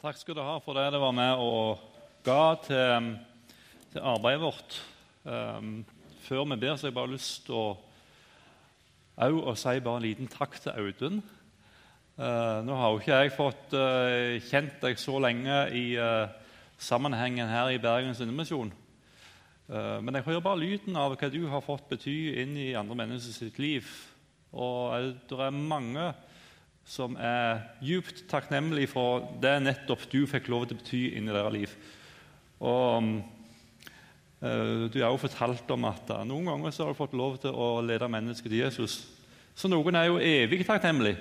Takk skal du ha for det det var med og ga til, til arbeidet vårt. Um, før vi ber, så har jeg bare lyst til å, å si bare en liten takk til Audun. Uh, nå har jo ikke jeg fått uh, kjent deg så lenge i uh, sammenhengen her i Bergens Indremisjon. men jeg hører bare lyden av hva du har fått bety inn i andre mennesker sitt liv. Og det er mange som er djupt takknemlig for det nettopp du fikk lov til å bety inn i deres liv. Og uh, Du har jo fortalt om at uh, noen ganger så har du fått lov til å lede mennesker til Jesus. Så noen er jo evig takknemlig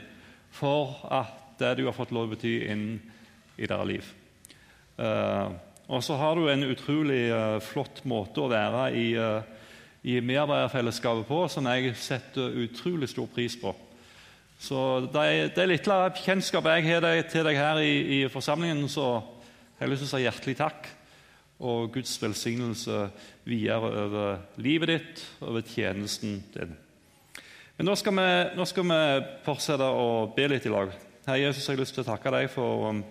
for at det du har fått lov til å bety inn i deres liv. Og så har du en utrolig flott måte å være i, i medarbeiderfellesskapet på som jeg setter utrolig stor pris på. Så det, det lille kjennskapet jeg har til deg her i, i forsamlingen, så jeg har lyst til å si hjertelig takk. Og Guds velsignelse videre over livet ditt, over tjenesten din. Men nå skal, vi, nå skal vi fortsette å be litt i lag. Herre Jesus, jeg har lyst til å takke deg for, um,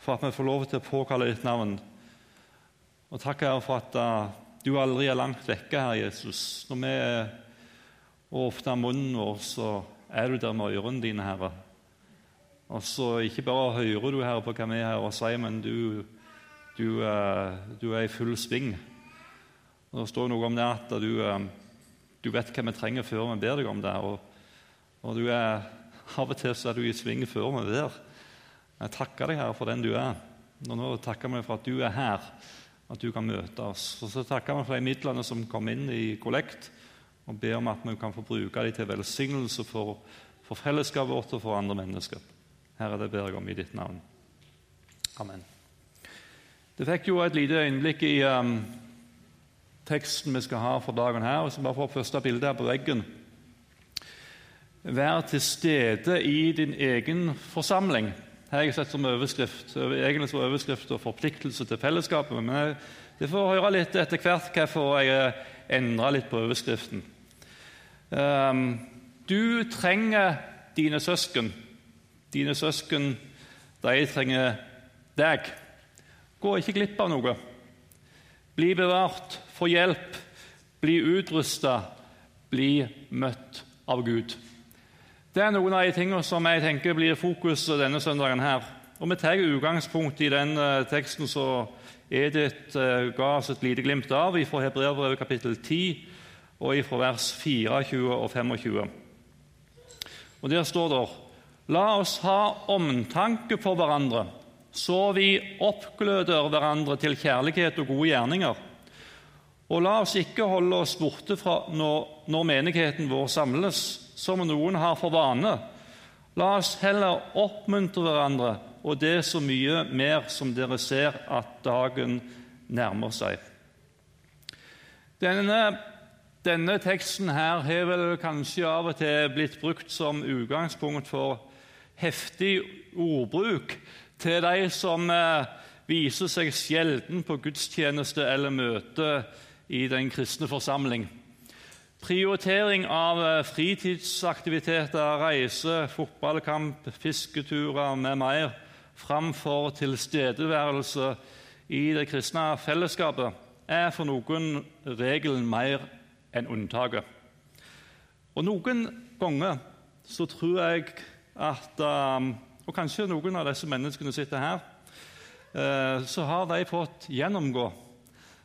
for at vi får lov til å påkalle ditt navn. Og takk Herre for at uh, du aldri er langt vekke, Herre Jesus. Når vi åpner munnen vår, så er du der med ørene dine, Herre. Og så Ikke bare hører du Herre, på hva vi her og sier, men du, du, uh, du, er i full sving. Og Det står noe om det at du, uh, du, vet hva vi trenger før vi ber deg om det. Og, og du er, Av og til så er du i sving før vi ber. Jeg takker deg, Herre, for den du er. Og nå takker vi for at du er her, at du kan møte oss. Og så takker vi for de midlene som kom inn i kollekt og ber om at vi kan få bruke dem til velsignelse for, for fellesskapet vårt og for andre mennesker. Herre, det ber jeg om i ditt navn. Amen. Det fikk jo et lite øyeblikk i um, teksten vi skal ha for dagen her. Hvis vi bare får første bilde her på veggen. Vær til stede i din egen forsamling. Her har jeg sett som overskrift. Egentlig som overskrift og forpliktelse til fellesskapet. Men det får høre litt etter hvert hvorfor jeg endra litt på overskriften. Ehm, du trenger dine søsken. Dine søsken, de trenger deg. Gå ikke glipp av noe. Bli bevart, få hjelp, bli utrusta, bli møtt av Gud. Det er noen av de tingene som jeg tenker blir fokuset denne søndagen. her. Og Vi tar utgangspunkt i den uh, teksten som Edith uh, ga oss et lite glimt av fra Hebreerbrevet kapittel 10, og ifra vers 24 og 25. Og Der står det La oss ha omtanke for hverandre, så vi oppgløder hverandre til kjærlighet og gode gjerninger. Og la oss ikke holde oss borte fra når, når menigheten vår samles, som noen har for vane. La oss heller oppmuntre hverandre, og det så mye mer som dere ser at dagen nærmer seg. Denne denne teksten her har vel kanskje av og til blitt brukt som utgangspunkt for heftig ordbruk til de som eh, viser seg sjelden på gudstjeneste eller møte i den kristne forsamling. Prioritering av eh, fritidsaktiviteter, reise, fotballkamp, fisketurer med mer framfor tilstedeværelse i det kristne fellesskapet er for noen regelen mer enn unntaket. Og Noen ganger så tror jeg at um, Og kanskje noen av disse menneskene sitter her. Uh, så har de fått gjennomgå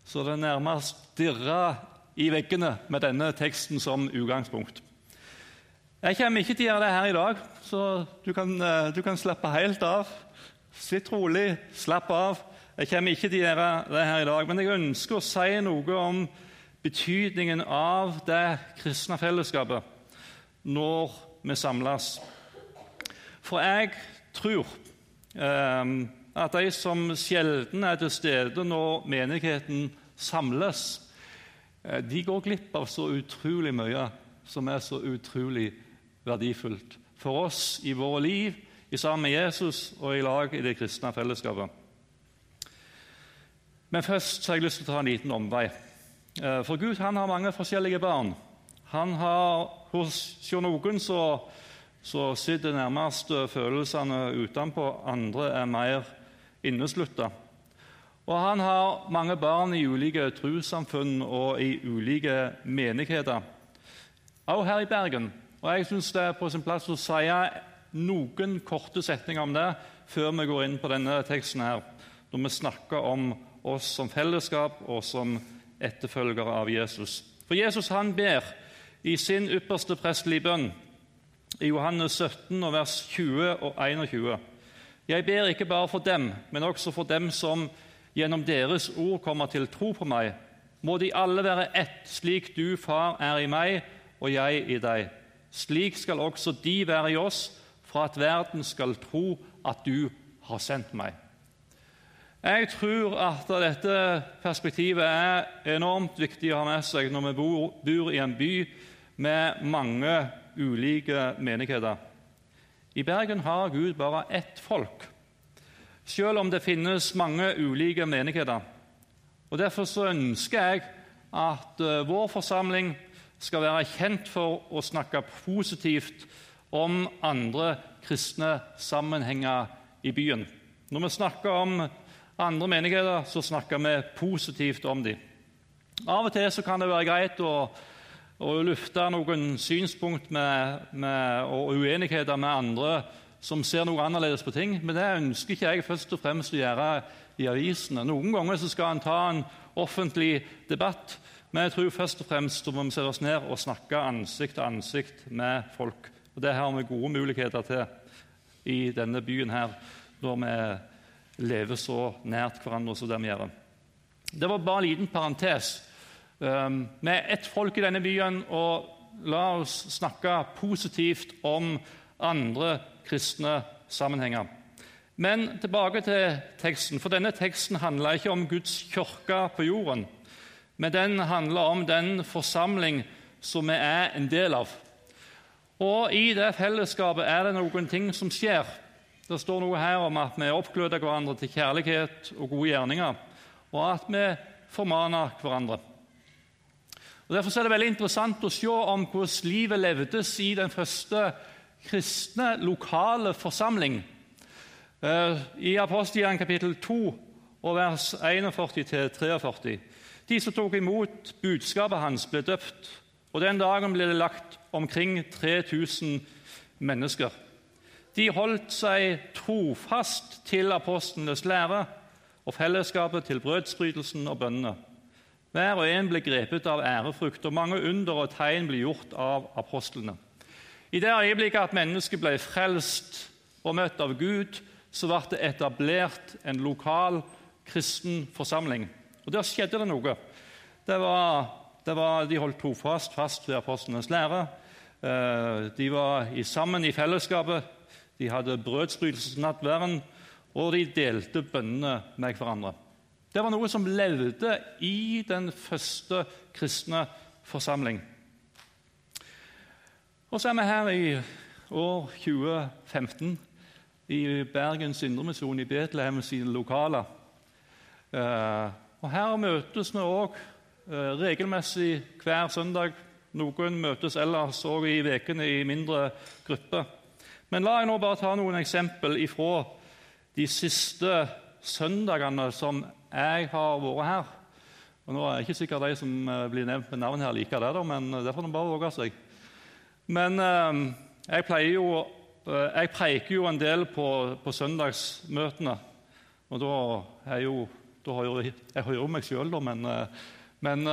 så det nærmest dirrer i veggene med denne teksten som utgangspunkt. Jeg kommer ikke til å gjøre det her i dag, så du kan, uh, du kan slappe helt av. Sitt rolig, slapp av. Jeg kommer ikke til å gjøre det her i dag, men jeg ønsker å si noe om betydningen av det kristne fellesskapet når vi samles. For jeg tror eh, at de som sjelden er til stede når menigheten samles, eh, de går glipp av så utrolig mye som er så utrolig verdifullt for oss i våre liv, i sammen med Jesus og i lag i det kristne fellesskapet. Men først har jeg lyst til å ta en liten omvei. Eh, for Gud han har mange forskjellige barn. Han har, Hos noen så, så sitter nærmest følelsene utenpå, andre er mer inneslutta. Og han har mange barn i ulike trossamfunn og i ulike menigheter, også her i Bergen. Og Jeg syns det er på sin plass å si noen korte setninger om det før vi går inn på denne teksten, her, når vi snakker om oss som fellesskap og som etterfølgere av Jesus. For Jesus han ber i sin ypperste prestelige bønn i Johannes 17, vers 20 og 21. Jeg ber ikke bare for dem, men også for dem som gjennom deres ord kommer til tro på meg. Må de alle være ett, slik du, Far, er i meg og jeg i deg. Slik skal også de være i oss, for at verden skal tro at du har sendt meg. Jeg tror at dette perspektivet er enormt viktig å ha med seg når vi bor, bor i en by med mange ulike menigheter. I Bergen har Gud bare ett folk, selv om det finnes mange ulike menigheter. Og Derfor så ønsker jeg at uh, vår forsamling skal være kjent for å snakke positivt om andre kristne sammenhenger i byen. Når vi snakker om andre menigheter, så snakker vi positivt om dem. Av og til kan det være greit å å lufte noen synspunkt med, med, og uenigheter med andre som ser noe annerledes på ting. Men det ønsker ikke jeg først og fremst å gjøre i avisene. Noen ganger skal en ta en offentlig debatt, men jeg tror først og fremst må vi sette oss ned og snakke ansikt til ansikt med folk. Og Det har vi gode muligheter til i denne byen her, når vi lever så nært hverandre som det vi gjør. Det var bare en liten parentes vi ehm, er ett folk i denne byen, og la oss snakke positivt om andre kristne sammenhenger. Men tilbake til teksten, for denne teksten handler ikke om Guds kirke på jorden. Men den handler om den forsamling som vi er en del av. Og I det fellesskapet er det noen ting som skjer. Det står noe her om at vi oppgløder hverandre til kjærlighet og gode gjerninger, og at vi formaner hverandre. Og Derfor er det veldig interessant å se om hvordan livet levdes i den første kristne lokale forsamling. Eh, I Apostelgjerningen kapittel 2 og vers 41-43. De som tok imot budskapet hans, ble døpt, og den dagen ble det lagt omkring 3000 mennesker. De holdt seg trofast til apostlenes lære og fellesskapet, til brødsbrytelsen og bønnene. Hver og en ble grepet av ærefrukt, og mange under og tegn ble gjort av apostlene. I det øyeblikket at mennesket ble frelst og møtt av Gud, så ble det etablert en lokal kristen forsamling. Og Der skjedde det noe. Det var, det var, de holdt trofast fast ved apostlenes lære. Eh, de var sammen i fellesskapet. De hadde brødsbrytelsesnattverden, og de delte bønnene med hverandre. Det var noe som levde i den første kristne forsamling. Og så er vi her i år 2015 i Bergens Indremisjon i Betlehem sine lokaler. Eh, og Her møtes vi òg eh, regelmessig hver søndag. Noen møtes ellers òg i ukene i mindre grupper. Men la jeg nå bare ta noen eksempel ifra de siste søndagene som jeg har vært her. Og nå er jeg ikke sikkert de som eh, blir nevnt med navn her, liker det, da, men eh, det får de bare våge seg. Men eh, jeg, pleier jo, jeg preiker jo en del på, på søndagsmøtene. Og da er jo da hører jeg, hører meg sjøl, da, men, men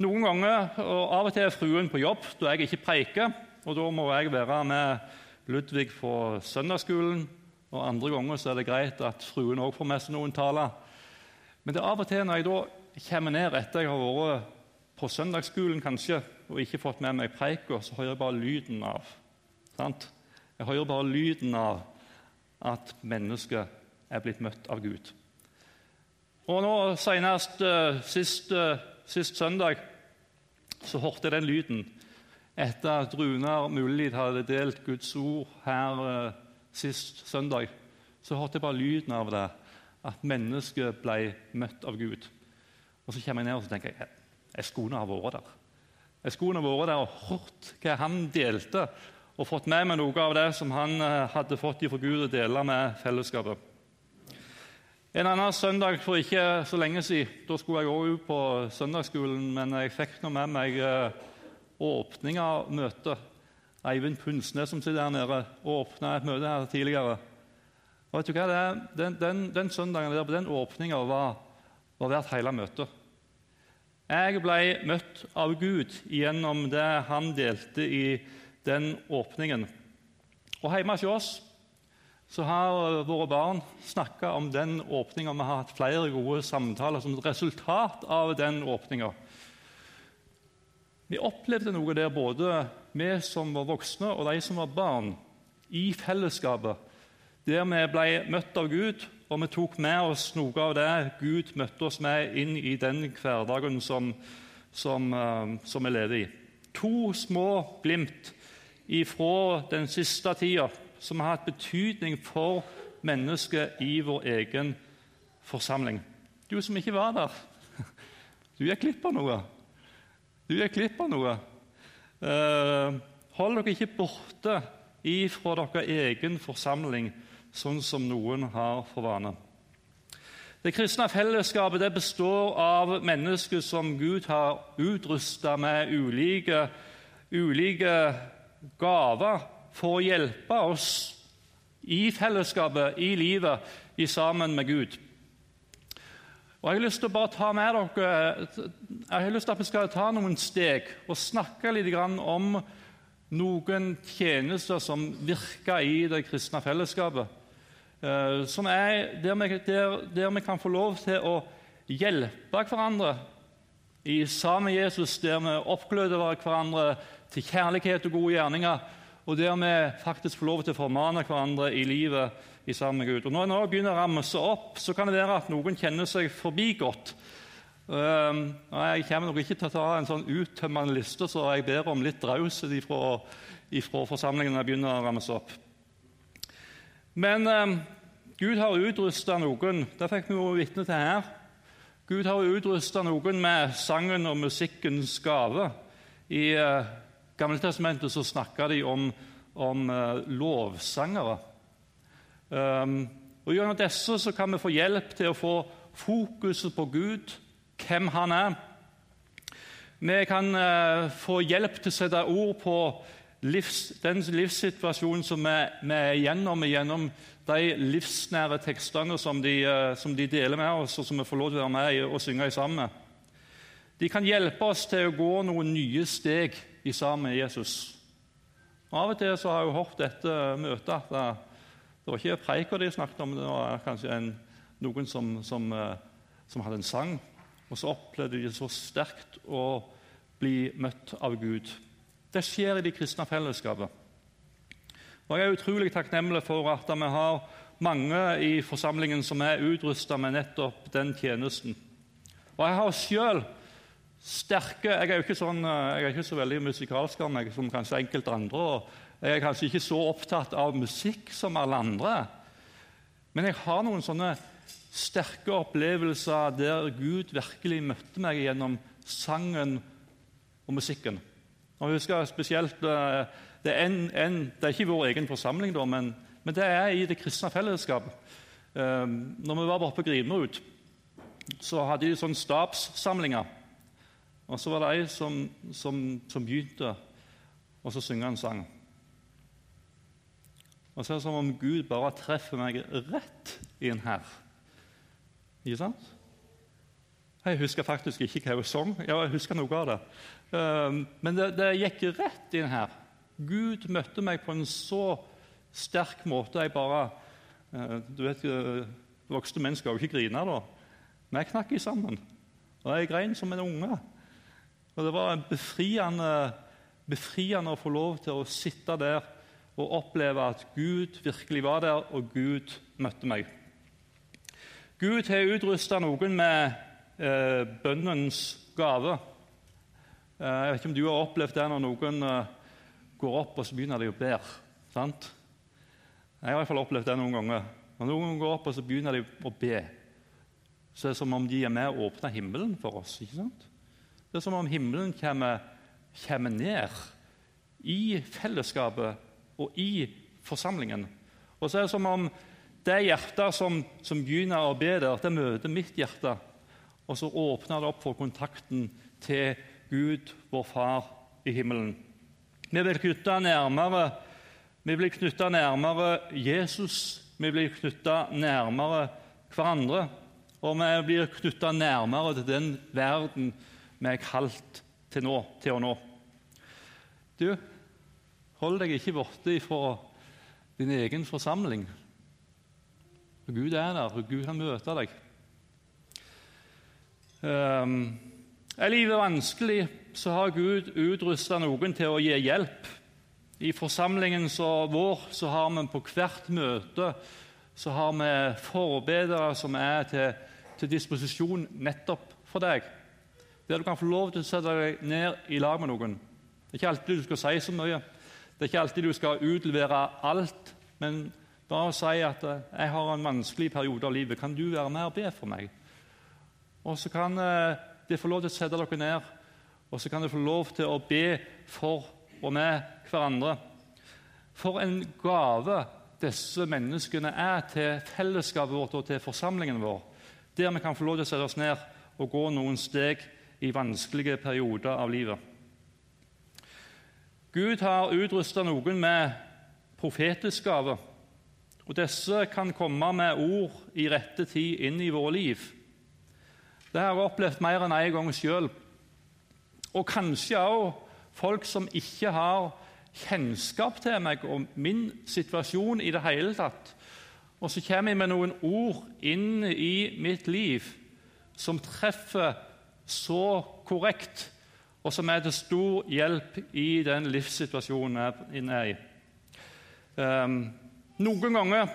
noen ganger og Av og til er fruen på jobb da jeg ikke preiker, og da må jeg være med Ludvig på søndagsskolen. Og andre ganger så er det greit at fruen òg får med seg noen taler. Men det er av og til når jeg da kommer ned etter jeg har vært på søndagsskolen kanskje, og ikke fått med meg preika, så hører jeg bare lyden av sant? Jeg hører bare lyden av at mennesket er blitt møtt av Gud. Og nå Senest uh, sist, uh, sist, søndag så hørte jeg den lyden etter at Runar Mullid hadde delt Guds ord her eh, sist søndag. Så hørte jeg bare lyden av det at mennesket ble møtt av Gud. Og Så kommer jeg ned og tenker jeg, jeg skulle ha vært der. Jeg skulle ha vært der og hørt hva han delte, og fått med meg noe av det som han eh, hadde fått fra Gud å dele med fellesskapet. En annen søndag for ikke så lenge siden da skulle jeg også ut på søndagsskolen, men jeg fikk nå med meg eh, åpning av møtet. Eivind Punsnes som sitter der nede, åpna et møte her tidligere. Og vet du hva? Den, den, den søndagen der, den åpninga var, var verdt hele møtet. Jeg ble møtt av Gud gjennom det han delte i den åpningen. Og Hjemme hos oss så har våre barn snakka om den åpninga. Vi har hatt flere gode samtaler som et resultat av den åpninga. Vi opplevde noe der, både vi som var voksne og de som var barn, i fellesskapet. Der vi ble møtt av Gud, og vi tok med oss noe av det Gud møtte oss med inn i den hverdagen som, som, uh, som vi lever i. To små glimt ifra den siste tida som har hatt betydning for mennesket i vår egen forsamling. Du som ikke var der, du gikk glipp av noe. Du gikk glipp av noe. Uh, hold dere ikke borte ifra deres egen forsamling sånn som noen har for vane. Det kristne fellesskapet det består av mennesker som Gud har utrusta med ulike, ulike gaver for å hjelpe oss i fellesskapet, i livet, i sammen med Gud. Og Jeg har lyst til å ta med dere, jeg har lyst til at vi skal ta noen steg og snakke litt om noen tjenester som virker i det kristne fellesskapet. Eh, som er der vi, der, der vi, kan få lov til å hjelpe hverandre i sammen med Jesus, der vi oppgløder hverandre til kjærlighet og gode gjerninger, og der vi faktisk får lov til å formane hverandre i livet i sammen med Gud. Og Når jeg nå begynner å ramse opp, så kan det være at noen kjenner seg forbigått. Um, jeg kommer nok ikke til å ta en sånn uttømmende liste, så jeg ber om litt raushet ifra, ifra forsamlingen når jeg begynner å ramse opp. Men um, Gud har utrusta noen det fikk vi jo vitne til her, Gud har utrusta noen med sangen og musikkens gave. I uh, Gamletestamentet så snakker de om, om uh, lovsangere. Um, og Gjennom disse så kan vi få hjelp til å få fokuset på Gud, hvem han er. Vi kan uh, få hjelp til å sette ord på livs, den livssituasjonen som vi, vi er gjennom, gjennom de livsnære tekstene som de, uh, som de, deler med oss, og som vi får lov til å være med og synge sammen med. De kan hjelpe oss til å gå noen nye steg i sammen med Jesus. Og av og til så har jeg hørt dette møtet at det var ikke preika de snakket om, det var kanskje en, noen som, som, eh, som, hadde en sang. Og så opplevde de så sterkt å bli møtt av Gud. Det skjer i de kristne fellesskapet. Og Jeg er utrolig takknemlig for at vi har mange i forsamlingen som er utrusta med nettopp den tjenesten. Og Jeg har selv sterke Jeg er jo ikke, sånn, jeg er ikke så veldig musikalsk meg som kanskje enkelte andre. og Jeg er kanskje ikke så opptatt av musikk som alle andre. Men jeg har noen sånne sterke opplevelser der Gud virkelig møtte meg gjennom sangen og musikken. Og jeg husker spesielt, eh, det er, en, en, det er ikke vår egen forsamling, da, men, men, det er i det kristne fellesskapet. Eh, når vi var oppe på Grimrud, så hadde de sånne stabssamlinger. Og så var det ei som, som, som begynte å synge en sang. Og så er det som om Gud bare treffer meg rett inn her. Ikke sant? Jeg husker faktisk ikke hva hun sang. Ja, jeg husker noe av det. Ehm, men det, det, gikk rett inn her. Gud møtte meg på en så sterk måte. Jeg bare eh, du vet, eh, Voksne mennesker skal jo ikke grine, da. Men jeg knakk i sammen. Og jeg grein som en unge. Og Det var befriende, befriende å få lov til å sitte der og oppleve at Gud virkelig var der, og Gud møtte meg. Gud har utrusta noen med eh, bønnens gave. Eh, jeg vet ikke om du har opplevd det når noen eh, går opp og så begynner de å be. Sant? Jeg har i hvert fall opplevd det noen ganger. Når noen går opp og så begynner de å be, så er det som om de er med og åpner himmelen for oss. ikke sant? Det er som om himmelen kommer, kommer ned i fellesskapet og i forsamlingen. Og så er det som om det hjertet som, som begynner å be der, det møter mitt hjerte. Og så åpner det opp for kontakten til Gud, vår Far i himmelen. Vi blir knytta nærmere, vi blir knytta nærmere Jesus. Vi blir knytta nærmere hverandre. Og vi blir knytta nærmere til den verden vi er til, nå, til å nå. Du, hold deg ikke borte fra din egen forsamling. Gud er der, og Gud kan møte deg. Um, er livet vanskelig, så har Gud utrusta noen til å gi hjelp. I forsamlingen vår så har vi på hvert møte så har vi forbedere som er til, til, disposisjon nettopp for deg. Der du kan få lov til å sette deg ned i lag med noen. Det er ikke alltid du skal si så mye. Det er ikke alltid du skal utlevere alt. Men bare si at eh, 'jeg har en vanskelig periode av livet. Kan du være med og be for meg?' Og så kan eh, de få lov til å sette dere ned, og så kan de få lov til å be for og med hverandre. For en gave disse menneskene er til fellesskapet vårt og til forsamlingen vår, der vi kan få lov til å sette oss ned og gå noen steg i vanskelige perioder av livet. Gud har utrusta noen med profetisk gave. Og disse kan komme med ord i rette tid inn i våre liv. Det har jeg opplevd mer enn én en gang sjøl. Og kanskje òg folk som ikke har kjennskap til meg og min situasjon i det hele tatt. Og så kommer jeg med noen ord inn i mitt liv som treffer så korrekt, og som er til stor hjelp i den livssituasjonen jeg er i. Um, noen ganger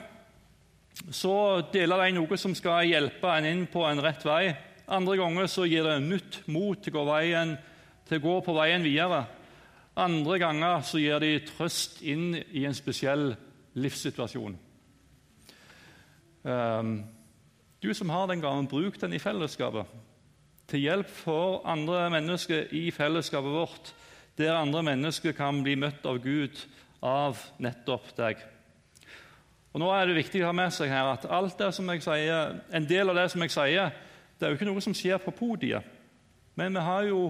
så deler de noe som skal hjelpe en inn på en rett vei. Andre ganger så gir det nytt mot til å veien, til å gå på veien videre. Andre ganger så gir de trøst inn i en spesiell livssituasjon. Um, du som har den gaven, bruk den i fellesskapet. Til hjelp for andre mennesker i fellesskapet vårt, der andre mennesker kan bli møtt av Gud av nettopp deg. Og nå er det viktig å ha med seg her at alt det som jeg sier, en del av det som jeg sier, det er jo ikke noe som skjer på podiet. Men vi jo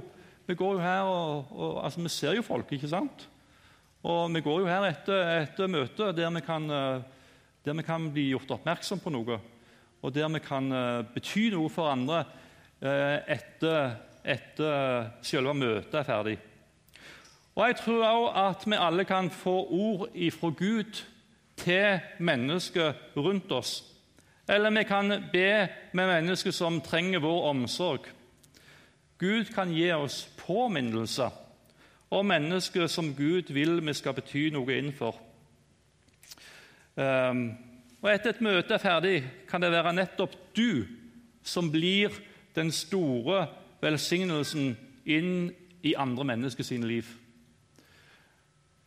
vi går jo her og, og altså, Vi ser jo folk, ikke sant? Og vi går jo her etter, etter møtet der eh, der vi kan bli gjort oppmerksom på noe, og der vi kan eh, bety noe for andre etter, etter selve møtet er ferdig. Og Jeg tror òg at vi alle kan få ord ifra Gud til mennesker rundt oss. Eller vi kan be med mennesker som trenger vår omsorg. Gud kan gi oss påminnelser om mennesker som Gud vil vi skal bety noe innenfor. Um, og Etter et møte er ferdig, kan det være nettopp du som blir den store velsignelsen inn i andre mennesker sine liv.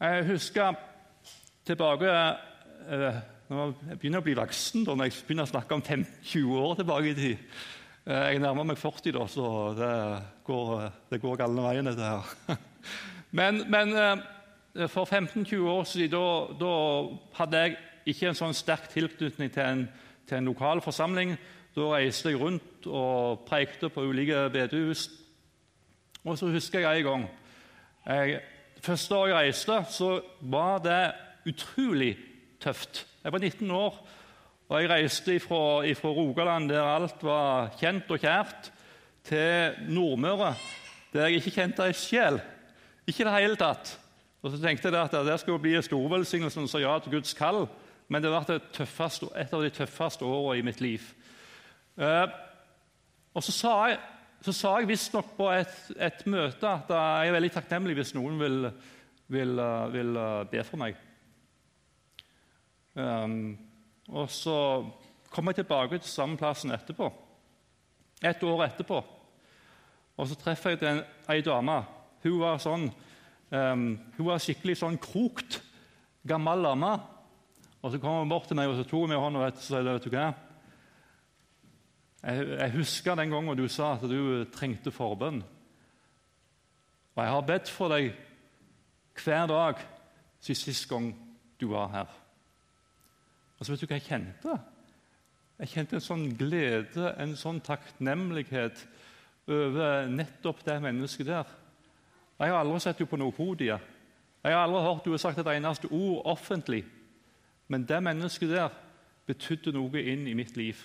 Jeg husker tilbake eh, når Jeg begynner å bli voksen når jeg begynner å snakke om 20 år tilbake i tid. Eh, jeg nærmer meg 40, da, så det går, det går galne veien, dette her. Men, men eh, for 15-20 år siden da, da, hadde jeg ikke en sånn sterk tilknytning til en, til en lokal forsamling. Da reiste jeg rundt og prekte på ulike bedehus. Og så husker jeg en gang jeg, Første år jeg reiste, så var det utrolig tøft. Jeg var 19 år. Og Jeg reiste fra Rogaland, der alt var kjent og kjært, til Nordmøre, der jeg ikke kjente ei sjel. Ikke i det hele tatt. Og så tenkte jeg at Det skulle bli en storvelsignelse som sa ja til Guds kall, men det ble et av de tøffeste årene i mitt liv. Eh, og Så sa jeg, så sa jeg visstnok på et, et, møte at jeg er veldig takknemlig hvis noen vil, vil, vil be for meg. Um, og så kom jeg tilbake til samme plassen etterpå. Et år etterpå. Og så treffer jeg en, ei dame. Hun var sånn um, hun var skikkelig sånn krokt, gammel dame. Og Så kom hun bort til meg og så tok hun meg i hånda og sa vet du hva? Jeg, husker den gangen du sa at du trengte forbønn. Og jeg har bedt for deg hver dag siden sist gang du var her. Og så vet du hva jeg kjente? Jeg kjente en sånn glede, en sånn takknemlighet over nettopp det mennesket der. Jeg har aldri sett henne på noe podium. Jeg har aldri hørt henne sagt et eneste ord offentlig. Men det mennesket der betydde noe inn i mitt liv.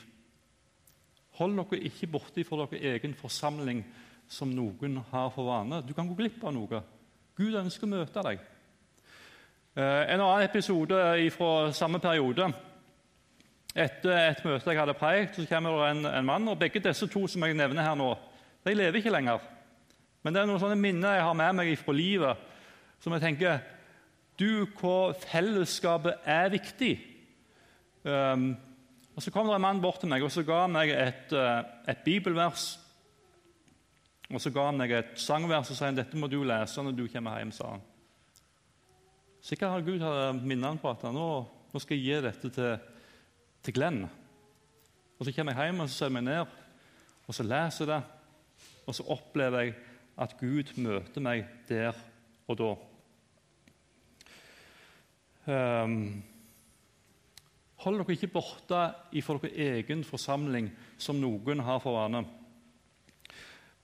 Hold dere ikke borte for deres egen forsamling som noen har for vane. Du kan gå glipp av noe. Gud ønsker å møte deg. Eh, en annen episode fra samme periode. Etter et møte jeg hadde preget, så kommer det en, en, mann. og Begge disse to som jeg nevner her nå, de lever ikke lenger. Men det er noen sånne minner jeg har med meg fra livet, som jeg tenker Du, hvor fellesskapet er viktig. Um, og Så kom det en mann bort til meg og så ga han meg et, uh, et bibelvers. Og Så ga han meg et sangvers og sa dette må du lese når du kommer hjem. sa han. Sikkert har Gud minnet han på at nå, nå, skal jeg gi dette til, til Glenn. Og Så kommer jeg hjem og så setter jeg meg ned og så leser jeg det. Og så opplever jeg at Gud møter meg der og da. Um, hold dere ikke borte fra deres egen forsamling, som noen har for vane.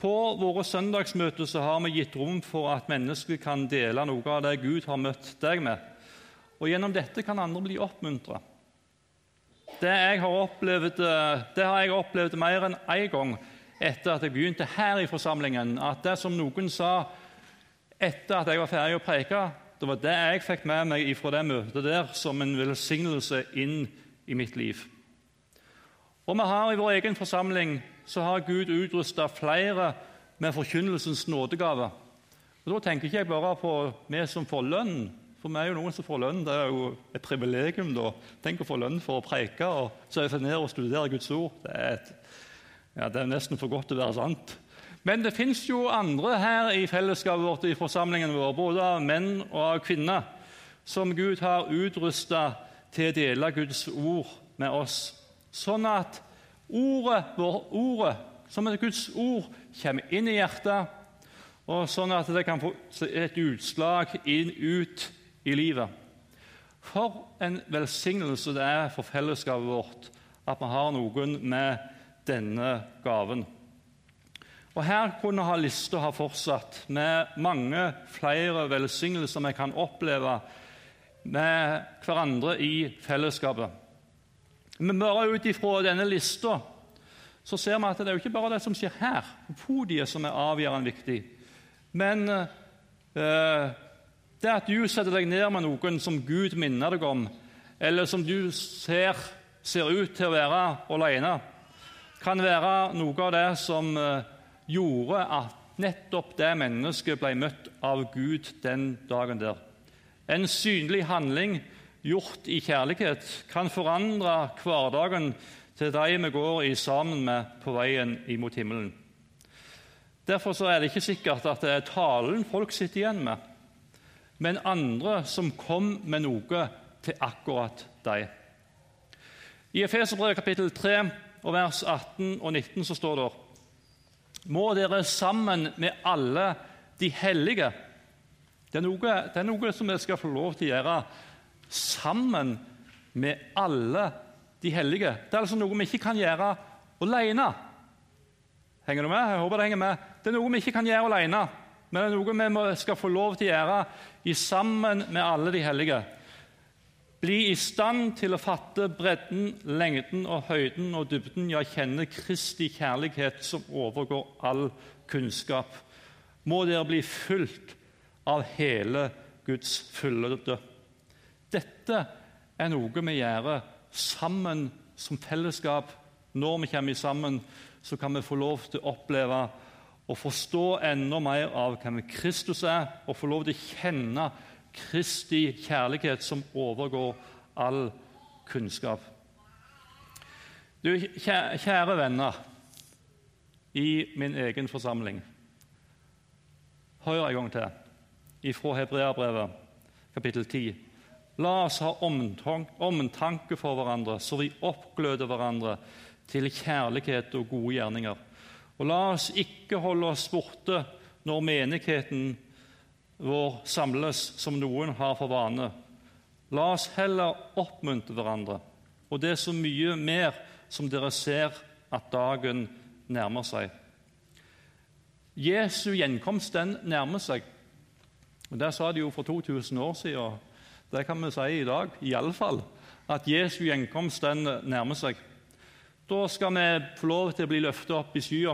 På våre søndagsmøter har vi gitt rom for at mennesker kan dele noe av det Gud har møtt deg med. Og Gjennom dette kan andre bli oppmuntra. Det, det har jeg opplevd mer enn én gang etter at jeg begynte her i forsamlingen. At det som noen sa etter at jeg var ferdig å preke, det var det jeg fikk med meg fra det møtet der som en velsignelse inn i mitt liv. Og vi har i vår egen forsamling så har Gud utrusta flere med forkynnelsens nådegave. Og Da tenker ikke jeg bare på vi som får lønn, for vi er jo noen som får lønn. Det er jo et privilegium. da. Tenk å få lønn for å preke og sette for ned og studere Guds ord. Det er, et, ja, det er nesten for godt til å være sant. Men det fins jo andre her i fellesskapet vårt i forsamlingen vår, både av menn og av kvinner, som Gud har utrusta til å dele Guds ord med oss, sånn at Ordet, ordet, som er Guds ord, kommer inn i hjertet, og sånn at det kan få et utslag inn, ut i livet. For en velsignelse det er for fellesskapet vårt at vi har noen med denne gaven. Og Her kunne ha lista ha fortsatt med mange flere velsignelser vi kan oppleve med hverandre i fellesskapet. Men bare ut ifra denne lista så ser vi at det er jo ikke bare det som skjer her, på podiet, som er avgjørende viktig. Men eh, det at du setter deg ned med noen som Gud minner deg om, eller som du ser, ser ut til å være alene, kan være noe av det som eh, gjorde at nettopp det mennesket ble møtt av Gud den dagen der. En synlig handling gjort i kjærlighet, kan forandre hverdagen til de vi går i sammen med på veien imot himmelen. Derfor er det ikke sikkert at det er talen folk sitter igjen med, men andre som kom med noe til akkurat deg. I Efeserbrevet kapittel 3 og vers 18 og 19 så står det Må dere sammen med alle de hellige det er, noe, det er noe som vi skal få lov til å gjøre sammen med alle de hellige. Det er altså noe vi ikke kan gjøre alene. Henger du med? Jeg håper det henger med. Det er noe vi ikke kan gjøre alene, men det er noe vi skal få lov til å gjøre sammen med alle de hellige. Bli i stand til å fatte bredden, lengden og høyden og dybden, ja, kjenne Kristi kjærlighet som overgår all kunnskap. Må dere bli fulgt av hele Guds fylde. Dette er noe vi gjør sammen som fellesskap. Når vi kommer sammen, så kan vi få lov til å oppleve og forstå enda mer av hvem Kristus er, og få lov til å kjenne Kristi kjærlighet som overgår all kunnskap. Du, kjære venner i min egen forsamling. Hør en gang til ifra Hebreabrevet, kapittel 10. La oss ha omtanke for hverandre, så vi oppgløder hverandre til kjærlighet og gode gjerninger. Og la oss ikke holde oss borte når menigheten vår samles, som noen har for vane. La oss heller oppmuntre hverandre, og det er så mye mer som dere ser at dagen nærmer seg. Jesu gjenkomst den nærmer seg. Og Det sa de jo for 2000 år siden. Det kan vi si i dag, iallfall. At Jesu gjenkomst den nærmer seg. Da skal vi få lov til å bli løftet opp i skya,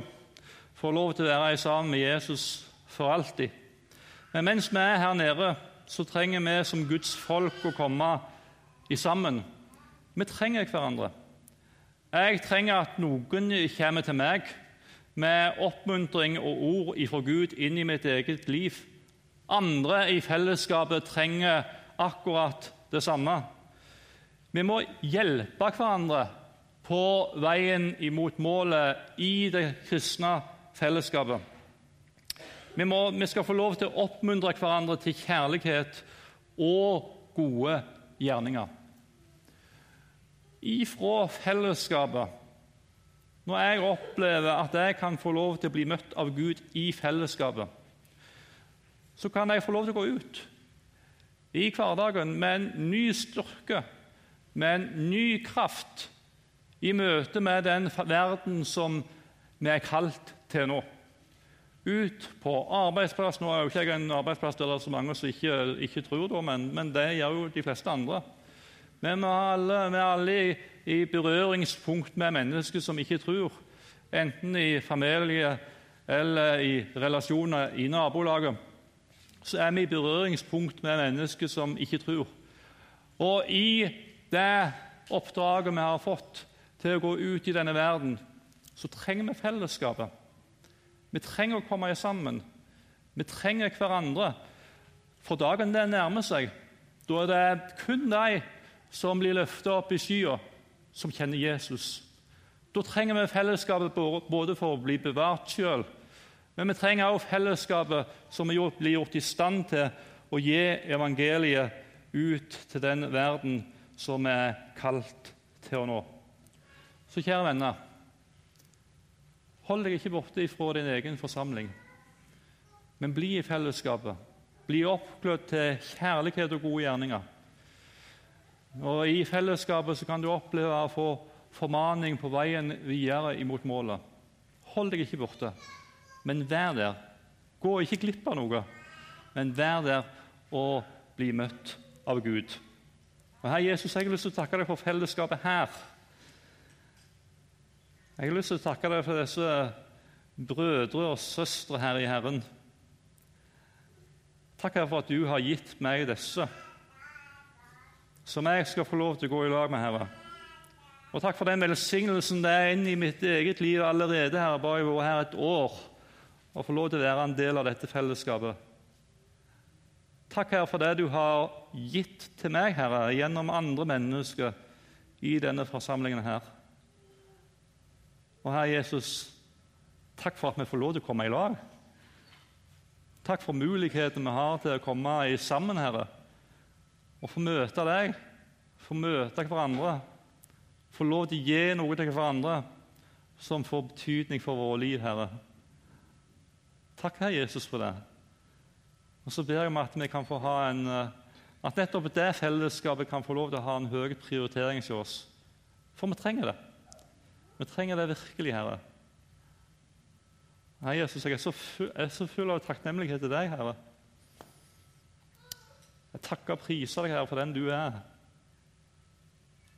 få lov til å være sammen med Jesus for alltid. Men mens vi er her nede, så trenger vi som Guds folk å komme i sammen. Vi trenger hverandre. Jeg trenger at noen kommer til meg med oppmuntring og ord ifra Gud inn i mitt eget liv. Andre i fellesskapet trenger akkurat det samme. Vi må hjelpe hverandre på veien imot målet i det kristne fellesskapet. Vi, må, vi skal få lov til å oppmuntre hverandre til kjærlighet og gode gjerninger. Ifra fellesskapet når jeg opplever at jeg kan få lov til å bli møtt av Gud i fellesskapet, så kan jeg få lov til å gå ut i hverdagen med en ny styrke, med en ny kraft, i møte med den verden som vi er kalt til nå. Ut på arbeidsplass. Nå er jo ikke jeg en arbeidsplass der det er så mange som ikke, ikke tror, det, men, men, det gjør jo de fleste andre. Men vi er alle, vi er alle i, i, berøringspunkt med mennesker som ikke tror. Enten i familie eller i relasjoner i nabolaget så er vi i berøringspunkt med mennesker som ikke tror. Og i det oppdraget vi har fått til å gå ut i denne verden, så trenger vi fellesskapet. Vi trenger å komme sammen. Vi trenger hverandre. For dagen den nærmer seg. Da er det kun de som blir løftet opp i skya, som kjenner Jesus. Da trenger vi fellesskapet både for å bli bevart sjøl men vi trenger også fellesskapet som blir gjort i stand til å gi evangeliet ut til den verden som er kalt til å nå. Så kjære venner, hold deg ikke borte ifra din egen forsamling, men bli i fellesskapet. Bli oppglødd til kjærlighet og gode gjerninger. Og I fellesskapet så kan du oppleve å få formaning på veien videre imot målet. Hold deg ikke borte men vær der. Gå ikke glipp av noe, men vær der og bli møtt av Gud. Og Herre Jesus, Jeg har lyst til å takke deg for fellesskapet her. Jeg har lyst til å takke deg for disse brødre og søstre her i Herren. Takk for at du har gitt meg disse, som jeg skal få lov til å gå i lag med, Herre. Og takk for den velsignelsen det er inn i mitt eget liv allerede, Herre, bare jeg har vært her et år og få lov til å være en del av dette fellesskapet. Takk, Herre, for det du har gitt til meg, Herre, gjennom andre mennesker i denne forsamlingen her. Og Herre Jesus, takk for at vi får lov til å komme i lag. Takk for muligheten vi har til å komme i sammen, Herre, og få møte deg, få møte hverandre, få lov til å gi noe til hverandre som får betydning for våre liv, Herre. Takk, Herre Jesus, for det. Og Så ber jeg om at vi kan få ha en, eh, at nettopp det fellesskapet kan få lov til å ha en høy prioritering hos oss. For vi trenger det. Vi trenger det virkelig, Herre. Nei, Jesus, jeg er så full, er så full av takknemlighet til deg, Herre. Jeg takker og priser deg, Herre, for den du er.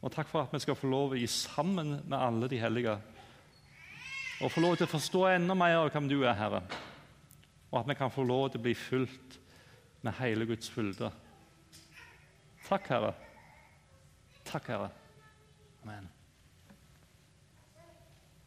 Og takk for at vi skal få lov å gi sammen med alle de hellige. Og få lov til å forstå enda mer av hvem du er, Herre og at vi kan få lov til å bli fulgt med hele Guds fylde. Takk, Herre. Takk, Herre. Amen.